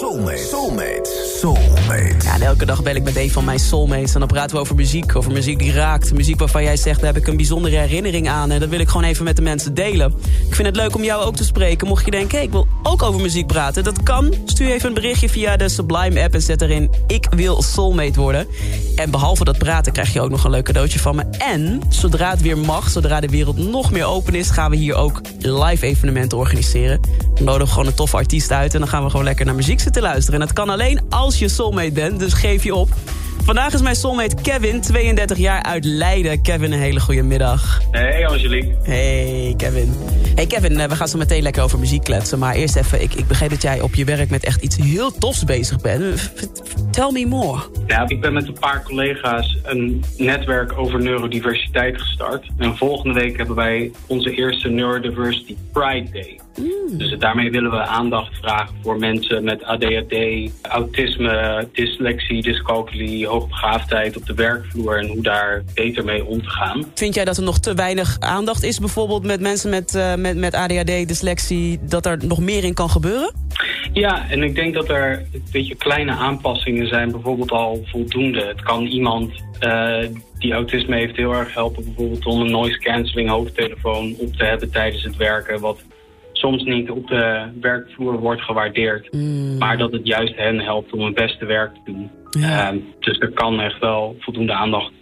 Soulmate. Soulmate. Soulmate. Ja, en elke dag bel ik met een van mijn soulmates. En dan praten we over muziek. Over muziek die raakt. Muziek waarvan jij zegt, daar heb ik een bijzondere herinnering aan. En dat wil ik gewoon even met de mensen delen. Ik vind het leuk om jou ook te spreken. Mocht je denken, hey, ik wil ook over muziek praten. Dat kan. Stuur even een berichtje via de Sublime app en zet erin... Ik wil soulmate worden. En behalve dat praten krijg je ook nog een leuk cadeautje van me. En zodra het weer mag, zodra de wereld nog meer open is... gaan we hier ook live evenementen organiseren. Dan nodigen we gewoon een toffe artiest uit... en dan gaan we gewoon lekker naar muziek zitten luisteren. En dat kan alleen als je soulmate bent, dus geef je op. Vandaag is mijn soulmate Kevin, 32 jaar uit Leiden. Kevin, een hele goede middag. Hey Angelique. Hey Kevin. Hey Kevin, eh, we gaan zo meteen lekker over muziek kletsen. Maar eerst even, ik, ik begreep dat jij op je werk met echt iets heel tofs bezig bent. Tell me more. Ja, ik ben met een paar collega's een netwerk over neurodiversiteit gestart. En volgende week hebben wij onze eerste Neurodiversity Pride Day. Dus daarmee willen we aandacht vragen voor mensen met ADHD, autisme, dyslexie, dyscalculie, hoogbegaafdheid op de werkvloer en hoe daar beter mee om te gaan. Vind jij dat er nog te weinig aandacht is bijvoorbeeld met mensen met, eh, met, met ADHD, dyslexie... dat er nog meer in kan gebeuren? Ja, en ik denk dat er een beetje kleine aanpassingen zijn, bijvoorbeeld al voldoende. Het kan iemand eh, die autisme heeft heel erg helpen, bijvoorbeeld om een noise cancelling hoofdtelefoon op te hebben tijdens het werken, wat soms niet op de werkvloer wordt gewaardeerd. Maar dat het juist hen helpt om hun beste werk te doen. Ja. Eh, dus er kan echt wel voldoende aandacht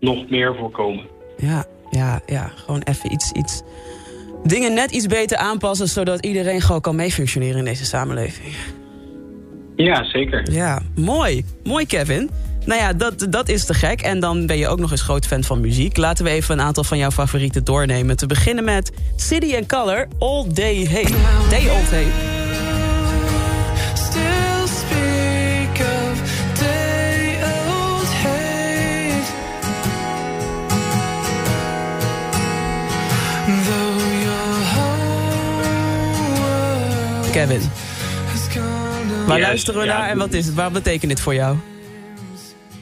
nog meer voorkomen. Ja, ja, ja. Gewoon even iets, iets... Dingen net iets beter aanpassen... zodat iedereen gewoon kan meefunctioneren in deze samenleving. Ja, zeker. Ja, mooi. Mooi, Kevin. Nou ja, dat, dat is te gek. En dan ben je ook nog eens groot fan van muziek. Laten we even een aantal van jouw favorieten doornemen. Te beginnen met City and Color, All Day Hey. Day All Day. Still speak of day old world Kevin, waar Yes, luisteren we ja. naar en wat is het? Wat betekent dit voor jou?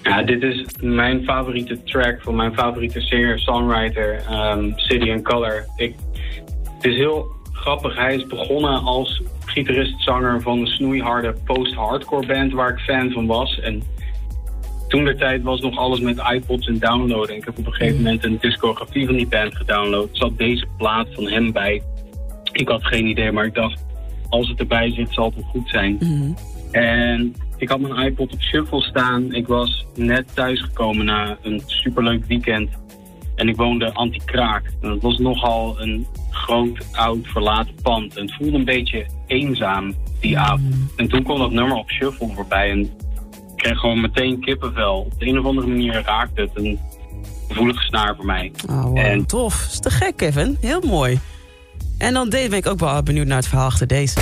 Ja, dit is mijn favoriete track van mijn favoriete singer-songwriter, ehm, City and Color. Ik, het is heel grappig. Hij is begonnen als gitarist-zanger van een snoeiharde post-hardcore band waar ik fan van was. En toen de tijd was nog alles met iPods en downloaden. Ik heb op een gegeven moment een discografie van die band gedownload. Er zat deze plaat van hem bij. Ik had geen idee, maar ik dacht, als het erbij zit, zal het wel goed zijn. En ik had mijn iPod op shuffle staan. Ik was net thuisgekomen na een superleuk weekend. En ik woonde anti-kraak. En dat was nogal een groot, oud, verlaten pand. En het voelde een beetje eenzaam die avond. En toen kwam dat nummer op shuffle voorbij. En ik kreeg gewoon meteen kippenvel. Op de een of andere manier raakte het een gevoelige snaar voor mij. Oh, wow. En- Tof. Is te gek, Kevin. Heel mooi. En dan deze ben ik ook wel benieuwd naar het verhaal achter deze.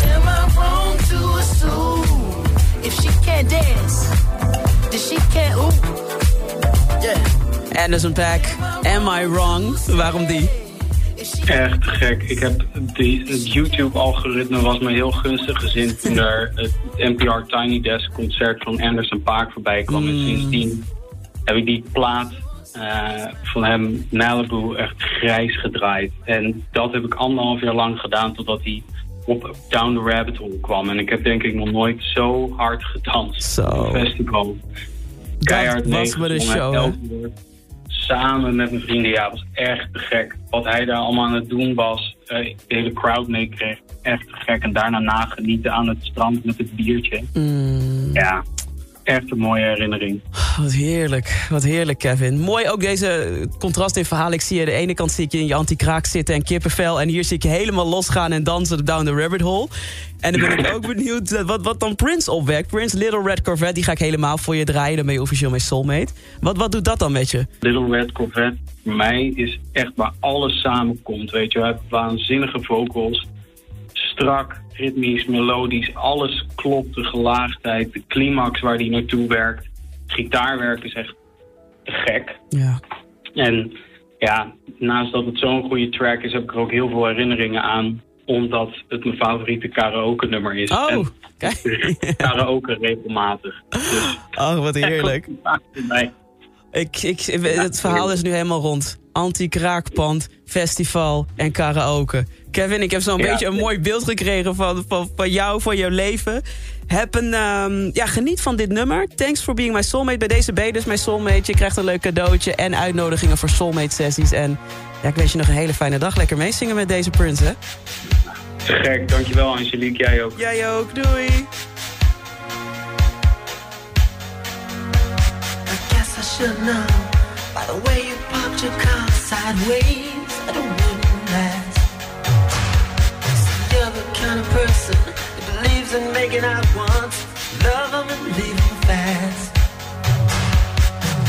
If she can't dance, then she can't ooh? Yeah. Anderson Paak, Am I Wrong? Waarom die? Echt gek. Ik heb die, het YouTube-algoritme was me heel gunstig gezind toen er het NPR Tiny Desk concert van Anderson Paak voorbij kwam. En sindsdien heb ik die plaat eh, van hem, Malibu, echt grijs gedraaid. En dat heb ik anderhalf jaar lang gedaan totdat hij op Down the Rabbit Hole kwam. En ik heb denk ik nog nooit zo hard gedanst op een festival. Keihard was me de show. Samen met mijn vrienden, ja, was echt te gek. Wat hij daar allemaal aan het doen was, eh, de hele crowd meekreeg, echt te gek. En daarna nagenieten aan het strand met het biertje. Mm. Ja, echt een mooie herinnering. Wat heerlijk, wat heerlijk Kevin. Mooi ook deze contrast in verhaal. Ik zie je aan de ene kant zie ik je in je anti-kraak zitten en kippenvel... en hier zie ik je helemaal losgaan en dansen down the rabbit hole. En dan ben ik ook benieuwd eh, wat, wat dan Prince opwekt. Prince Little Red Corvette, die ga ik helemaal voor je draaien. Dan ben je officieel mijn soulmate. Wat, wat doet dat dan met je? Little Red Corvette voor mij is echt waar alles samenkomt, weet je. Hij heeft waanzinnige vocals, strak, ritmisch, melodisch, alles klopt. De gelaagdheid, de climax waar die naartoe werkt. Gitaarwerk is echt te gek. Ja. En ja, naast dat het zo'n goede track is, heb ik er ook heel veel herinneringen aan. Omdat het mijn favoriete karaoke nummer is. Oh, En kijk. karaoke regelmatig. Dus Oh, wat heerlijk. Ik, ik, het verhaal is nu helemaal rond. Anti-kraakpand, festival en karaoke. Kevin, ik heb zo'n Ja. beetje een mooi beeld gekregen van, van, van jou, van jouw leven. Heb een, ehm, ja, geniet van dit nummer. Thanks for being my soulmate. Bij deze je dus mijn soulmate. Je krijgt een leuk cadeautje en uitnodigingen voor soulmate sessies. En ja, ik wens je nog een hele fijne dag. Lekker meezingen met deze Prince, hè? Te gek, dankjewel Angelique, jij ook. Jij ook, doei! I guess I should know the way you parked your car sideways. I don't. See, you're the kind of person that believes in making out once, love 'em and leave 'em fast.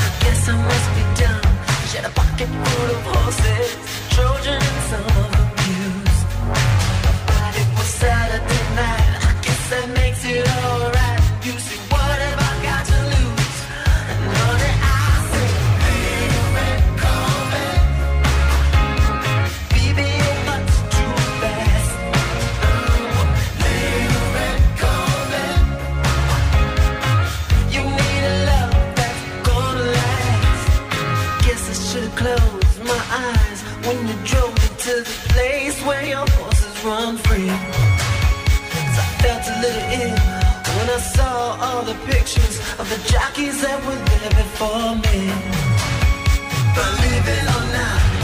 I guess I must be dumb. She had a pocket full of horses, Should've closed my eyes when you drove me to the place where your horses run free. free. 'Cause I felt a little ill when I saw all the pictures of the jockeys that were there before me. Believe it or not,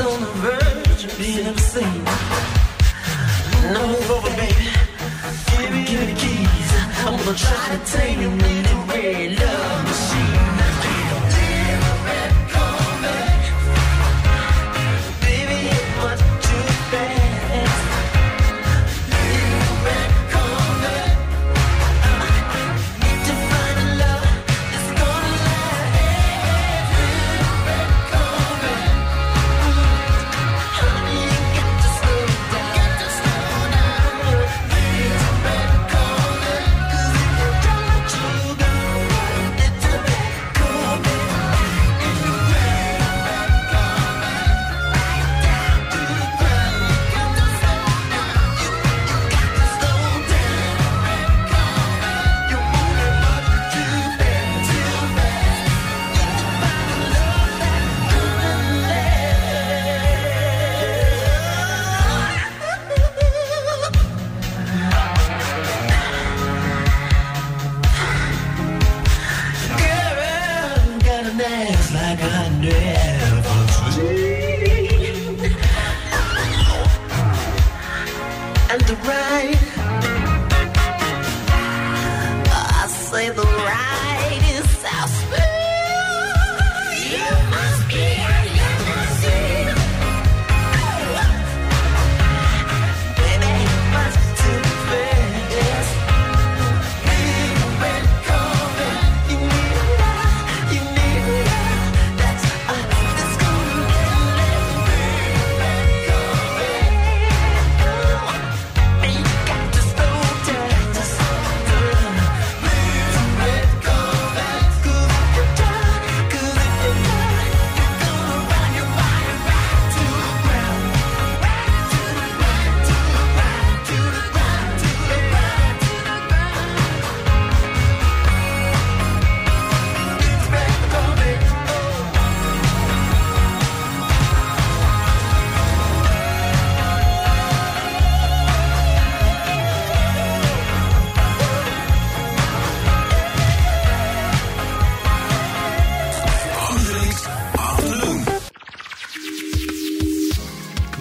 on the verge of being over, baby. Give me the keys. I'm gonna try to tame you And the ride,